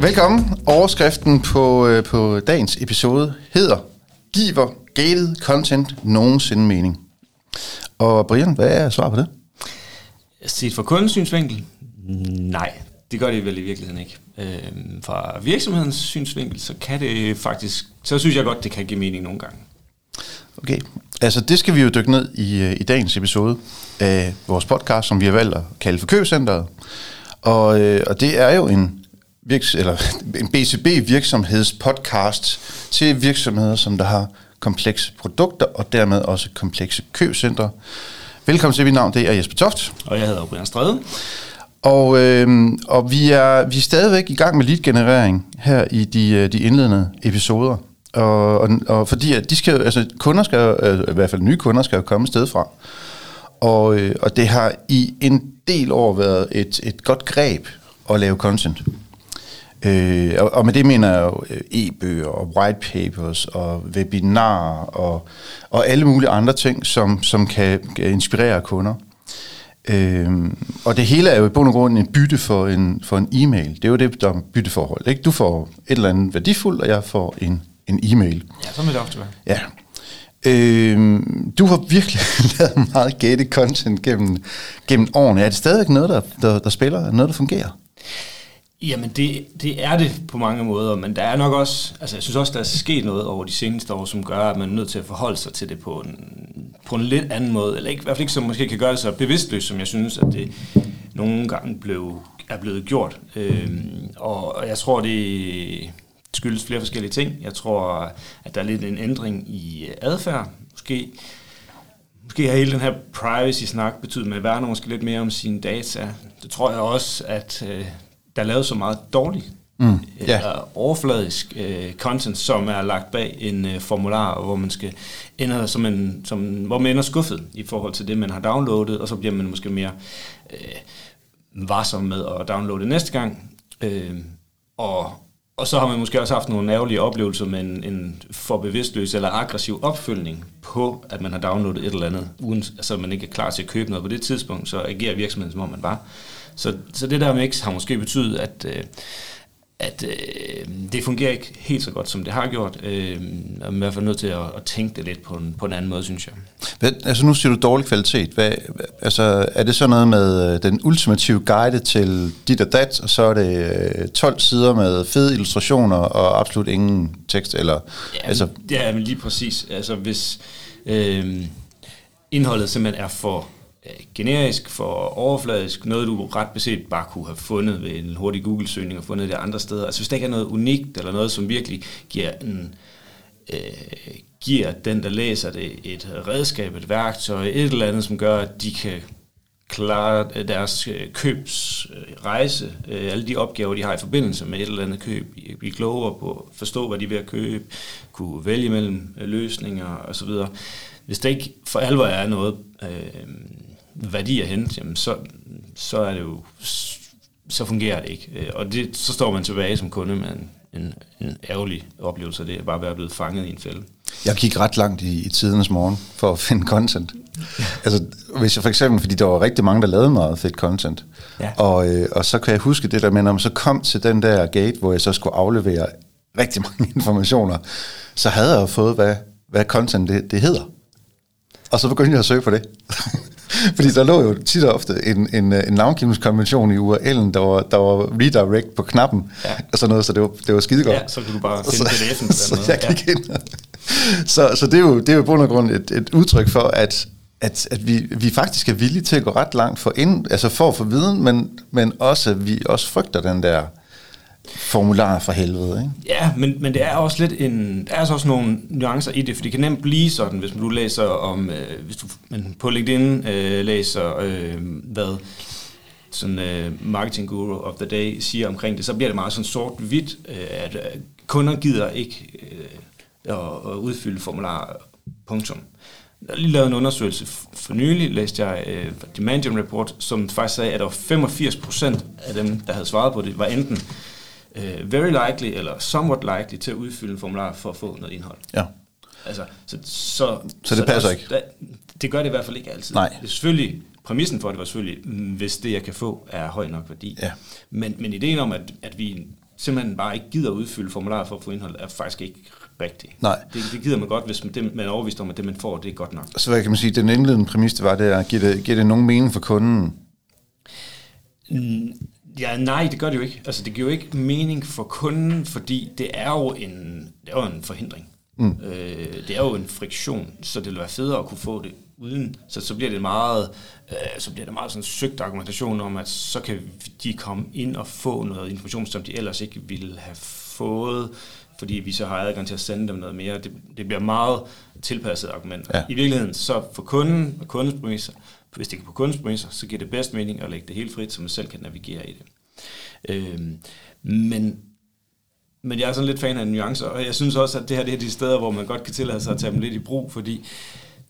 Velkommen. Overskriften på, øh, på dagens episode hedder Giver gated content nogensinde mening? Og Brian, hvad er svaret på det? Set fra kundens synsvinkel? Nej, det gør det vel i virkeligheden ikke. Øhm, fra virksomhedens synsvinkel, så kan det faktisk, så synes jeg godt, det kan give mening nogle gange. Okay, altså det skal vi jo dykke ned i, øh, i dagens episode af vores podcast, som vi har valgt at kalde for Købcenteret. Og, øh, og det er jo en, virks, eller en BCB-virksomhedspodcast til virksomheder, som der har komplekse produkter og dermed også komplekse købcenter. Velkommen til, mit navn det er Jesper Toft. Og jeg hedder Brian Strede. Og, øh, og vi, er, vi er stadigvæk i gang med lead-generering her i de, øh, de indledende episoder. Og, og, og fordi at de skal, altså kunder skal, øh, i hvert fald nye kunder skal jo komme sted fra. Og, øh, og det har i en del år været et, et godt greb at lave content. Øh, og, og med det mener jeg jo øh, e-bøger og white papers og webinarer og, og alle mulige andre ting, som, som kan, inspirere kunder. Øh, og det hele er jo i bund og grund en bytte for en, for en e-mail. Det er jo det, der er bytteforhold. Ikke? Du får et eller andet værdifuldt, og jeg får en, en e-mail. Ja, så vil det ofte være. Ja. Øh, du har virkelig lavet meget gated content gennem, gennem årene. Er det stadigvæk noget, der, der, der spiller? Noget, der fungerer? Jamen, det, det er det på mange måder, men der er nok også, altså jeg synes også, der er sket noget over de seneste år, som gør, at man er nødt til at forholde sig til det på en, på en lidt anden måde, eller ikke, i hvert fald ikke som måske kan gøre det så bevidstløst, som jeg synes, at det nogle gange blev, er blevet gjort. Øhm, og, og jeg tror, det skyldes flere forskellige ting. Jeg tror, at der er lidt en ændring i adfærd, måske. Måske har hele den her privacy-snak betydet, at man værner måske lidt mere om sine data. Det tror jeg også, at øh, der er lavet så meget dårligt, mm, yeah. eller overfladisk øh, content, som er lagt bag en øh, formular, hvor man skal ender som en, som, hvor man ender skuffet i forhold til det, man har downloadet, og så bliver man måske mere øh, varsom med at downloade næste gang. Øh, og, og så har man måske også haft nogle ærgerlige oplevelser med en, en for bevidstløs eller aggressiv opfølgning på, at man har downloadet et eller andet, uden, altså man ikke er klar til at købe noget på det tidspunkt, så agerer virksomheden, som om man var. Så, så det der mix har måske betydet, at, øh, at øh, det fungerer ikke helt så godt, som det har gjort. Øh, og man er i hvert fald nødt til at, at tænke det lidt på en, på en anden måde, synes jeg. Hvad, altså nu siger du dårlig kvalitet. Hvad, altså, er det så noget med øh, den ultimative guide til dit og dat, og så er det øh, 12 sider med fede illustrationer og absolut ingen tekst? Eller, ja, altså, ja, men lige præcis. Altså hvis øh, indholdet simpelthen er for Øh, generisk, for overfladisk, noget du ret beset bare kunne have fundet ved en hurtig Google-søgning og fundet det andre steder. Altså hvis der ikke er noget unikt, eller noget, som virkelig giver, en, øh, giver den, der læser det, et redskab, et værktøj, et eller andet, som gør, at de kan klare deres øh, købsrejse, øh, alle de opgaver, de har i forbindelse med et eller andet køb, blive klogere på, forstå, hvad de vil købe, kunne vælge mellem øh, løsninger osv. Hvis det ikke for alvor er noget, øh, værdi at hente, jamen så, så er det jo så fungerer det ikke. Øh, og det, så står man tilbage som kunde med en, en, en ærgerlig oplevelse af det, at bare være blevet fanget i en fælde. Jeg gik ret langt i, i tidernes morgen for at finde content. altså, hvis jeg for eksempel, fordi der var rigtig mange, der lavede meget fedt content, ja. og, øh, og så kan jeg huske det der med, når man så kom til den der gate, hvor jeg så skulle aflevere rigtig mange informationer, så havde jeg jo fået, hvad, hvad content det, det hedder. Og så begyndte jeg at søge på det. Fordi der lå jo tit og ofte en, en, en navngivningskonvention i URL'en, der var, der var redirect på knappen, ja. og sådan noget, så det var, det var skide godt. Ja, så kunne du bare finde pdf'en så, så jeg gik ja. ind. så, så det er jo, det er jo på grund et, et udtryk for, at at, at vi, vi faktisk er villige til at gå ret langt for, ind, altså for at få viden, men, men også, at vi også frygter den der formular for helvede, ikke? Ja, men, men det er også lidt en, der er altså også nogle nuancer i det, for det kan nemt blive sådan, hvis du læser om, øh, hvis du men på LinkedIn øh, læser, øh, hvad sådan øh, marketing guru of the day siger omkring det, så bliver det meget sådan sort-hvidt, øh, at øh, kunder gider ikke øh, at, at udfylde formular, punktum. Jeg har lige lavet en undersøgelse for nylig, læste jeg øh, The Report, som faktisk sagde, at der var 85% af dem, der havde svaret på det, var enten uh, very likely eller somewhat likely til at udfylde en formular for at få noget indhold. Ja. Altså, så, så, så det så passer der, ikke? Der, det gør det i hvert fald ikke altid. Nej. Det er selvfølgelig, præmissen for det var selvfølgelig, hvis det jeg kan få er høj nok værdi. Ja. Men, men ideen om, at, at vi simpelthen bare ikke gider udfylde formularer for at få indhold, er faktisk ikke rigtigt. Nej. Det, det gider man godt, hvis man, det, man er overvist om, at det, man får, det er godt nok. Så hvad kan man sige, den indledende præmis, det var, det er, giver det, giver det nogen mening for kunden? Mm, Ja, nej, det gør det jo ikke. Altså, det giver jo ikke mening for kunden, fordi det er jo en, det er jo en forhindring. Mm. Øh, det er jo en friktion, så det vil være federe at kunne få det uden. Så, så bliver det meget, øh, så bliver det meget sådan søgt argumentation om, at så kan de komme ind og få noget information, som de ellers ikke ville have fået, fordi vi så har adgang til at sende dem noget mere. Det, det bliver meget tilpasset argument. Ja. I virkeligheden, så for kunden og kundens præmisser, hvis det er på kundens præmisser, så giver det bedst mening at lægge det helt frit, så man selv kan navigere i det. Øhm, men, men jeg er sådan lidt fan af nuancer, og jeg synes også, at det her det er de steder, hvor man godt kan tillade sig at tage dem lidt i brug, fordi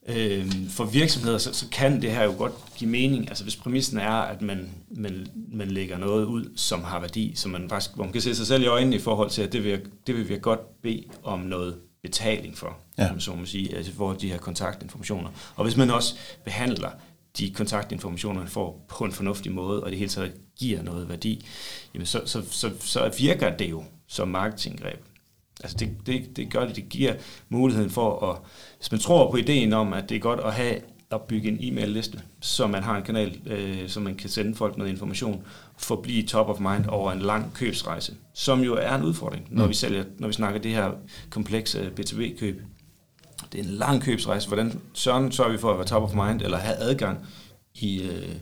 øhm, for virksomheder, så, så kan det her jo godt give mening. Altså hvis præmissen er, at man, man, man lægger noget ud, som har værdi, som man faktisk, hvor man kan se sig selv i øjnene i forhold til, at det vil, det vil vi godt bede om noget betaling for, ja. så må sige, altså for de her kontaktinformationer. Og hvis man også behandler de kontaktinformationer, man får på en fornuftig måde, og det hele taget giver noget værdi, jamen så, så, så, så virker det jo som marketinggreb. Altså det, det, det gør det, det giver muligheden for at, hvis man tror på ideen om, at det er godt at have opbygge en e-mail-liste, så man har en kanal, øh, så man kan sende folk noget information, for at blive top of mind over en lang købsrejse, som jo er en udfordring, når mm. vi sælger, når vi snakker det her komplekse B2B-køb. Det er en lang købsrejse. Hvordan søren sørger vi for at være top of mind, eller have adgang i øh,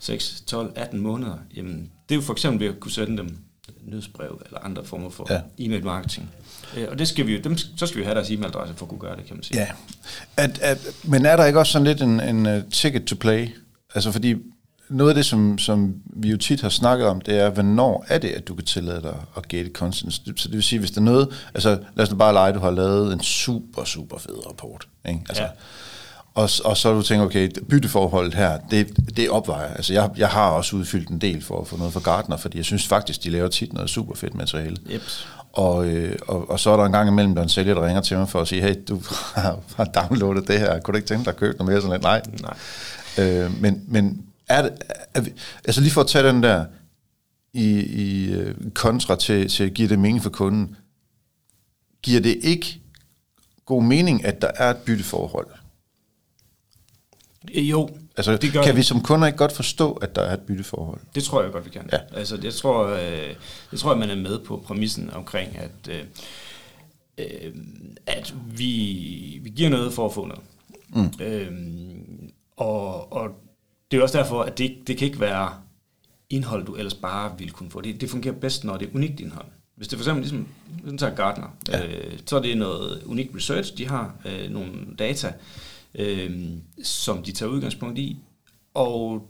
6, 12, 18 måneder? Jamen, det er jo for eksempel ved at kunne sende dem nyhedsbrev eller andre former for ja. e-mail marketing. Øh, og det skal vi, dem, så skal vi have deres e-mailadresse for at kunne gøre det, kan man sige. Ja, at, at, men er der ikke også sådan lidt en, en uh, ticket to play? Altså fordi noget af det, som, som vi jo tit har snakket om, det er, hvornår er det, at du kan tillade dig at gate content? Så det vil sige, hvis der er noget, altså lad os nu bare lege, du har lavet en super, super fed rapport. Ikke? Altså, ja. Og, og så du tænker, okay, bytteforholdet her, det, det opvejer. Altså jeg, jeg har også udfyldt en del for at få noget fra Gartner, fordi jeg synes faktisk, de laver tit noget super fedt materiale. Yep. Og, øh, og, og så er der en gang imellem, der er en sælger, der ringer til mig for at sige, hey, du har downloadet det her, kunne du ikke tænke dig at købe noget mere? Sådan lidt, nej. nej. Øh, men, men er det, er vi, altså lige for at tage den der i, i øh, kontra til, til at give det mening for kunden, giver det ikke god mening, at der er et bytteforhold? Jo, altså, det gør kan det. vi som kunder ikke godt forstå, at der er et bytteforhold? Det tror jeg godt, vi kan. Ja. Altså, jeg tror, øh, jeg tror, at man er med på præmissen omkring, at, øh, øh, at vi, vi giver noget for at få noget. Mm. Øh, og, og det er også derfor, at det, det kan ikke være indhold, du ellers bare vil kunne få. Det, det fungerer bedst, når det er unikt indhold. Hvis det for eksempel ligesom, hvis man tager Gartner, ja. øh, så er det noget unikt research, de har øh, nogle data, øh, som de tager udgangspunkt i, og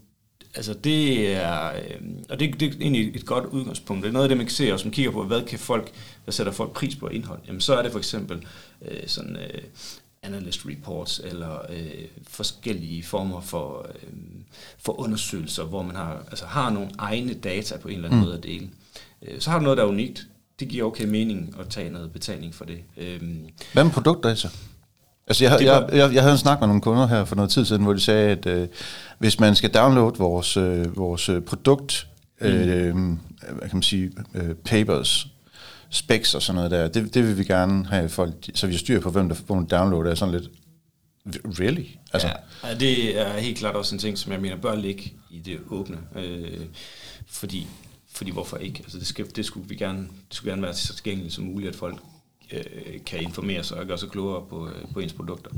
altså det er, øh, og det, det er egentlig et godt udgangspunkt. Det er noget af det, man kan se, og som kigger på, hvad kan folk, hvad sætter folk pris på indhold. Jamen så er det for eksempel øh, sådan øh, analyst reports, eller øh, forskellige former for, øh, for undersøgelser, hvor man har, altså har nogle egne data på en eller anden mm. måde at dele. Øh, så har du noget, der er unikt. Det giver okay mening at tage noget betaling for det. Øh, Hvad med produktdata? Altså jeg, jeg, jeg, jeg havde en snak med nogle kunder her for noget tid siden, hvor de sagde, at øh, hvis man skal downloade vores, øh, vores øh, produkt, mm. øh, hvad kan man sige, øh, papers, specs og sådan noget der, det, det vil vi gerne have folk, så vi styrer styr på, hvem der får download er sådan lidt, really? Altså. Ja, det er helt klart også en ting, som jeg mener bør ligge i det åbne, øh, fordi, fordi hvorfor ikke? Altså det, skal, det, skulle vi gerne, det skulle gerne være så tilgængeligt som muligt, at folk øh, kan informere sig og gøre sig klogere på, øh, på ens produkter.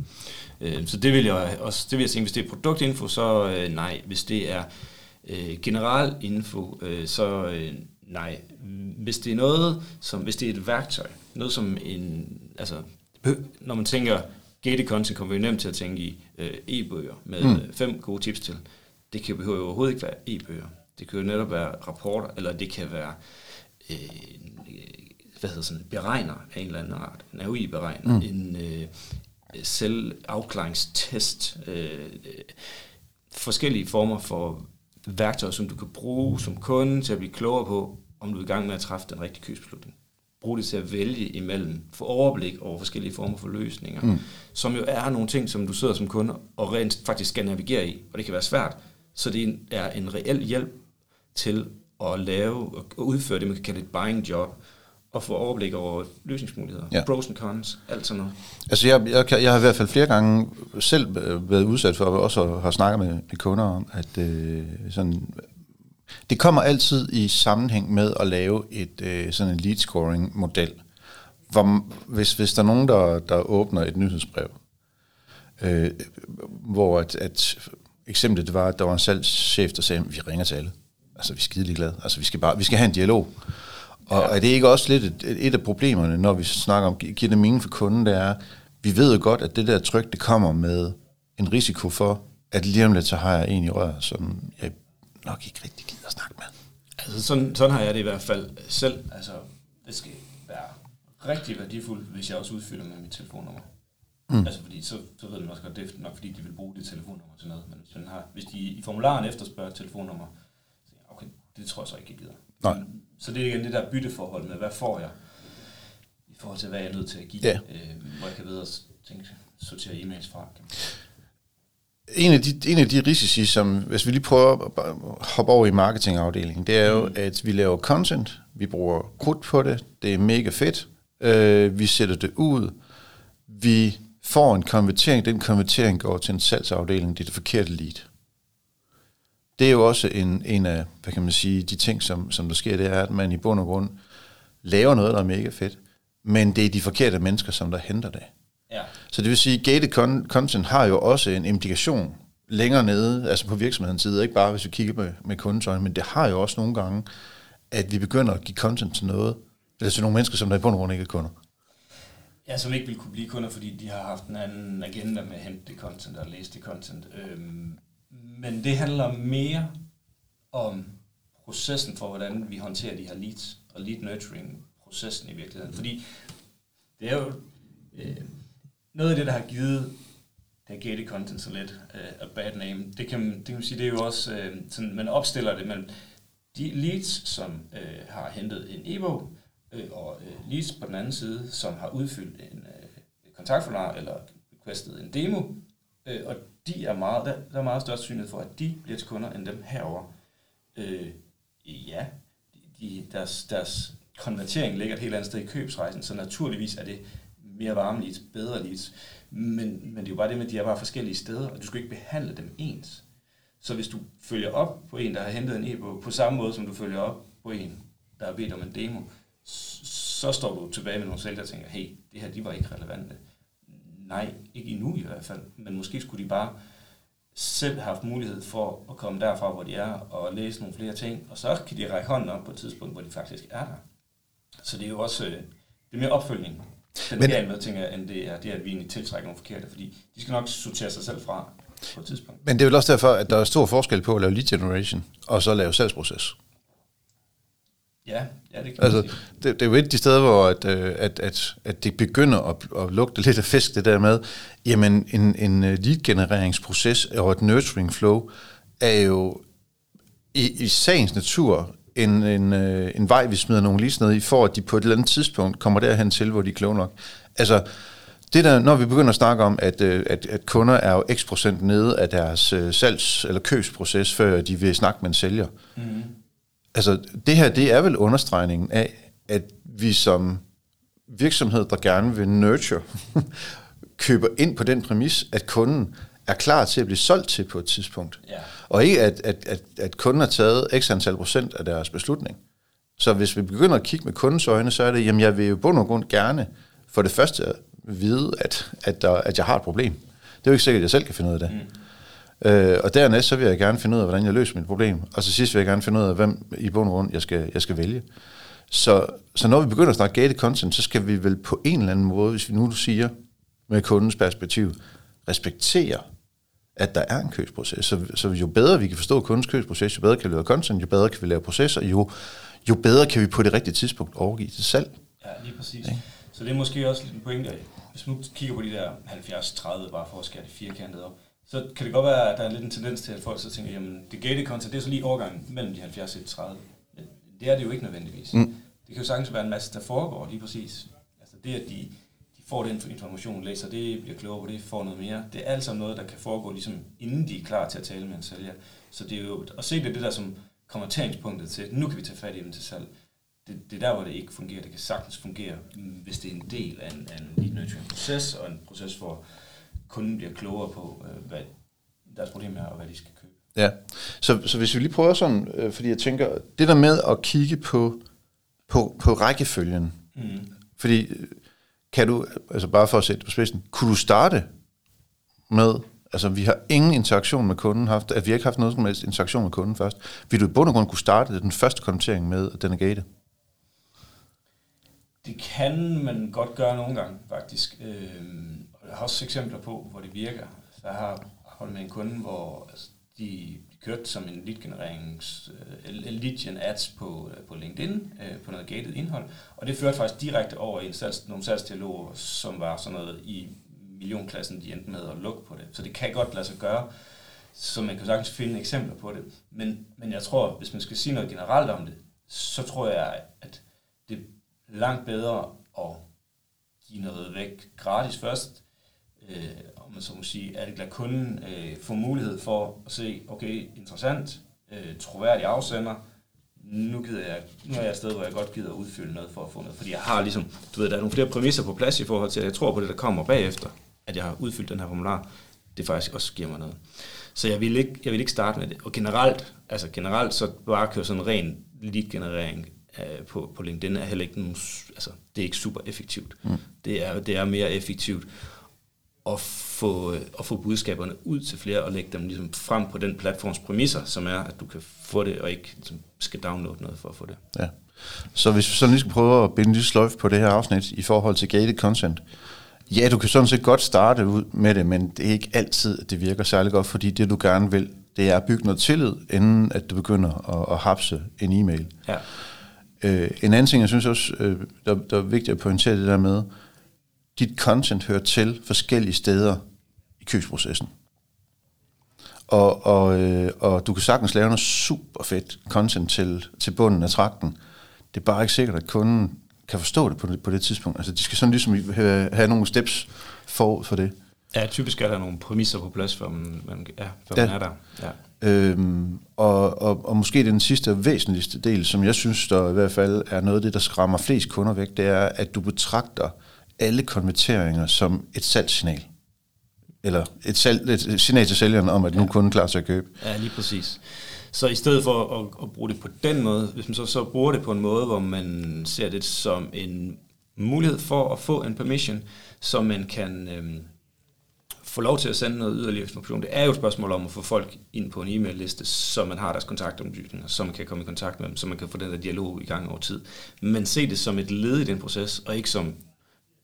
Øh, så det vil jeg også, det vil jeg sige, hvis det er produktinfo, så øh, nej. Hvis det er øh, general info, øh, så øh, nej. Hvis det er noget, som, hvis det er et værktøj, noget som en, altså, når man tænker gated content, kommer vi nemt til at tænke i øh, e-bøger med mm. fem gode tips til. Det kan behøve overhovedet ikke være e-bøger. Det kan jo netop være rapporter, eller det kan være øh, hvad hedder sådan, beregner af en eller anden art, en AOI-beregner, mm. en øh, selvafklaringstest, øh, forskellige former for værktøjer, som du kan bruge som kunde til at blive klogere på, om du er i gang med at træffe den rigtige købsbeslutning. Brug det til at vælge imellem, få overblik over forskellige former for løsninger, mm. som jo er nogle ting, som du sidder som kunde og rent faktisk skal navigere i, og det kan være svært, så det er en reel hjælp til at lave og udføre det, man kan kalde et buying job, og få overblik over løsningsmuligheder, ja. pros and cons, alt sådan noget. Altså jeg, jeg, jeg har i hvert fald flere gange selv været udsat for, og også har snakket med, med kunder om, at øh, sådan, det kommer altid i sammenhæng med at lave et øh, sådan en lead scoring model. Hvor, hvis, hvis der er nogen, der, der åbner et nyhedsbrev, øh, hvor at, at eksemplet det var, at der var en salgschef, der sagde, at vi ringer til alle. Altså, vi er skide glade. Altså, vi skal, bare, vi skal have en dialog. Og ja. er det ikke også lidt et, et af problemerne, når vi snakker om, giver det mening for kunden, det er, vi ved jo godt, at det der tryk, det kommer med en risiko for, at lige om lidt, så har jeg en i rør, som jeg nok ikke rigtig gider at snakke med. Altså sådan, sådan har jeg det i hvert fald selv. Altså, det skal være rigtig værdifuldt, hvis jeg også udfylder med mit telefonnummer. Mm. Altså fordi så, så ved man også godt, det er nok fordi, de vil bruge det telefonnummer til noget. Men hvis, man har, hvis de i formularen efterspørger telefonnummer, så okay, det tror jeg så ikke, jeg gider. Nej. Så det er igen det der bytteforhold med, hvad får jeg, i forhold til, hvad jeg er nødt til at give, ja. øh, hvor jeg kan videre tænke, sortere e-mails fra. En af, de, en af de risici, som, hvis vi lige prøver at hoppe over i marketingafdelingen, det er jo, mm. at vi laver content, vi bruger krudt på det, det er mega fedt, øh, vi sætter det ud, vi får en konvertering, den konvertering går til en salgsafdeling, det er det forkerte lead. Det er jo også en, en af, hvad kan man sige, de ting, som, som der sker, det er, at man i bund og grund laver noget, der er mega fedt, men det er de forkerte mennesker, som der henter det. Ja. Så det vil sige, gated content har jo også en implikation længere nede, altså på virksomhedens side, ikke bare hvis vi kigger med, med kundetøjen, men det har jo også nogle gange, at vi begynder at give content til noget, eller til nogle mennesker, som der i bund og grund ikke er kunder. Ja, som ikke vil kunne blive kunder, fordi de har haft en anden agenda med at hente det content og læse det content. Øhm, men det handler mere om processen for, hvordan vi håndterer de her leads, og lead nurturing processen i virkeligheden. Fordi det er jo øh, noget af det, der har givet det her gated content så lidt uh, a bad name. Det kan, det kan man sige, det er jo også, uh, sådan, man opstiller det mellem de leads, som uh, har hentet en e-bog, uh, og uh, leads på den anden side, som har udfyldt en uh, kontaktformular eller requestet en demo, Øh, og de er meget, der, der er meget større synlighed for, at de bliver til kunder end dem herover. Øh, ja, de, deres, deres konvertering ligger et helt andet sted i købsrejsen, så naturligvis er det mere varme leads, bedre leads. Men, men det er jo bare det med, at de er bare forskellige steder, og du skal ikke behandle dem ens. Så hvis du følger op på en, der har hentet en e-bog, på samme måde som du følger op på en, der har bedt om en demo, så står du tilbage med nogle sælgere, der tænker, hey, det her, de var ikke relevante. Nej, ikke endnu i hvert fald, men måske skulle de bare selv have haft mulighed for at komme derfra, hvor de er, og læse nogle flere ting, og så kan de række hånden op på et tidspunkt, hvor de faktisk er der. Så det er jo også øh, det er mere opfølgning den men, med, tænker jeg, end det er, det er, at vi egentlig tiltrækker nogle forkerte, fordi de skal nok sortere sig selv fra på et tidspunkt. Men det er vel også derfor, at der er stor forskel på at lave lead generation, og så lave salgsproces. Ja, ja, det kan altså, det, det er jo et af de steder, hvor at, øh, at, at, at det begynder at, at lugte lidt af fisk, det der med, jamen en, en øh, lead-genereringsproces og et nurturing flow er jo i, i sagens natur en, en, øh, en vej, vi smider nogle leads ned i, for at de på et eller andet tidspunkt kommer derhen til, hvor de er kloge nok. Altså, det der, når vi begynder at snakke om, at, at, at kunder er jo x procent nede af deres salgs- eller købsproces, før de vil snakke med en sælger. Mm. Altså, det her, det er vel understregningen af, at vi som virksomhed, der gerne vil nurture, køber ind på den præmis, at kunden er klar til at blive solgt til på et tidspunkt. Ja. Og ikke at, at, at, at kunden har taget x antal procent af deres beslutning. Så hvis vi begynder at kigge med kundens øjne, så er det, jamen jeg vil jo bund og grund gerne for det første vide, at, at, der, at jeg har et problem. Det er jo ikke sikkert, at jeg selv kan finde ud af det. Mm. Øh, og dernæst så vil jeg gerne finde ud af, hvordan jeg løser mit problem. Og så sidst vil jeg gerne finde ud af, hvem i bund og grund jeg skal, jeg skal vælge. Så, så når vi begynder at snakke gated content, så skal vi vel på en eller anden måde, hvis vi nu siger med kundens perspektiv, respektere at der er en købsproces. Så, så jo bedre vi kan forstå kundens købsproces, jo bedre kan vi lave content, jo bedre kan vi lave processer, jo, jo bedre kan vi på det rigtige tidspunkt overgive til salg. Ja, lige præcis. Ja. Så det er måske også lidt en pointe hvis man kigger på de der 70-30, bare for at skære det firkantet op, så kan det godt være, at der er lidt en tendens til, at folk så tænker, jamen det gated content, det er så lige overgangen mellem de 70 og 30. Men det er det jo ikke nødvendigvis. Mm. Det kan jo sagtens være en masse, der foregår lige præcis. Altså det, at de får den information, læser det, bliver klogere på det, får noget mere. Det er alt sammen noget, der kan foregå, ligesom inden de er klar til at tale med en sælger. Så det er jo at se det, det der som konverteringspunktet til, nu kan vi tage fat i dem til salg. Det, det er der, hvor det ikke fungerer. Det kan sagtens fungere, hvis det er en del af en, af en lead nurturing proces, og en proces, hvor kunden bliver klogere på, øh, hvad deres problem er, og hvad de skal købe. Ja, så, så hvis vi lige prøver sådan, øh, fordi jeg tænker, det der med at kigge på, på, på rækkefølgen, mm. fordi øh, kan du, altså bare for at sætte på spidsen, kunne du starte med, altså vi har ingen interaktion med kunden haft, at vi har ikke haft noget som helst interaktion med kunden først. Vil du i bund og grund kunne starte den første konvertering med, at den er gated? Det kan man godt gøre nogle gange, faktisk. Øh, jeg har også eksempler på, hvor det virker. Så jeg har holdt med en kunde, hvor altså, de, de kørte som en lead genererings, uh, øh, lead gen ads på, uh, på LinkedIn, uh, på noget gated indhold, og det førte faktisk direkte over i en salgs, nogle salgsdialoger, som var sådan noget i millionklassen, de endte med at lukke på det. Så det kan godt lade sig gøre, så man kan sagtens finde eksempler på det. Men, men jeg tror, hvis man skal sige noget generelt om det, så tror jeg, at det er langt bedre at give noget væk gratis først, øh, om man så må sige, at lade kunden øh, få mulighed for at se, okay, interessant, øh, troværdig afsender, nu, gider jeg, nu er jeg et sted, hvor jeg godt gider at udfylde noget for at få noget. Fordi jeg har ligesom, du ved, der er nogle flere præmisser på plads i forhold til, at jeg tror på det, der kommer bagefter, at jeg har udfyldt den her formular, det faktisk også giver mig noget. Så jeg vil ikke, jeg vil ikke starte med det. Og generelt, altså generelt, så bare køre sådan en ren lead-generering øh, på, på LinkedIn er heller ikke nogen, altså det er ikke super effektivt. Mm. Det, er, det er mere effektivt at få, at få budskaberne ud til flere og lægge dem ligesom frem på den platforms præmisser, som er, at du kan få det, og ikke ligesom, skal downloade noget for at få det. Ja. Så hvis vi så lige skal prøve at binde lidt sløjf på det her afsnit i forhold til gated content. Ja, du kan sådan set godt starte ud med det, men det er ikke altid, at det virker særlig godt, fordi det du gerne vil, det er at bygge noget tillid, inden at du begynder at, at hapse en e-mail. Ja. Øh, en anden ting, jeg synes også, øh, der, der er vigtigt at pointere det der med, dit content hører til forskellige steder i købsprocessen. Og, og, øh, og du kan sagtens lave noget super fedt content til, til bunden af trakten. Det er bare ikke sikkert, at kunden kan forstå det på det, på det tidspunkt. Altså, de skal sådan ligesom have, have nogle steps for, for det. Ja, typisk er der nogle præmisser på plads, før man, man, ja, før ja. man er der. Ja. Øhm, og, og, og måske den sidste og væsentligste del, som jeg synes, der i hvert fald er noget af det, der skræmmer flest kunder væk, det er, at du betragter alle konverteringer som et salgssignal. Eller et, salg, et signal til sælgeren om, at nu er kunden klar til at købe. Ja, lige præcis. Så i stedet for at, at bruge det på den måde, hvis man så, så bruger det på en måde, hvor man ser det som en mulighed for at få en permission, så man kan øhm, få lov til at sende noget yderligere information. Det er jo et spørgsmål om at få folk ind på en e-mail-liste, så man har deres kontaktomdybninger, så man kan komme i kontakt med dem, så man kan få den der dialog i gang over tid. Men se det som et led i den proces, og ikke som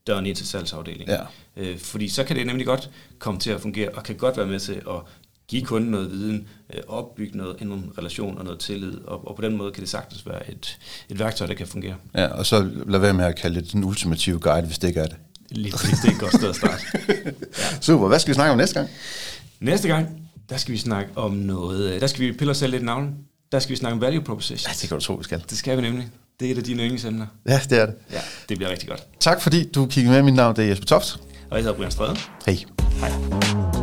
døren ind til salgsafdelingen. Ja. Øh, fordi så kan det nemlig godt komme til at fungere, og kan godt være med til at give kunden noget viden, øh, opbygge noget, en relation og noget tillid, og, og på den måde kan det sagtens være et, et værktøj, der kan fungere. Ja, og så lad være med at kalde det den ultimative guide, hvis det ikke er det. Lige præcis, det er et godt sted at starte. ja. Super, hvad skal vi snakke om næste gang? Næste gang, der skal vi snakke om noget, øh, der skal vi pille os selv lidt navn. Der skal vi snakke om value proposition. Ja, det kan du tro, vi skal. Det skal vi nemlig. Det er et af dine yndlingsemner. Ja, det er det. Ja, det bliver rigtig godt. Tak fordi du kiggede med. Mit navn det er Jesper Toft. Og jeg hedder Brian Strade. Hej. Hej.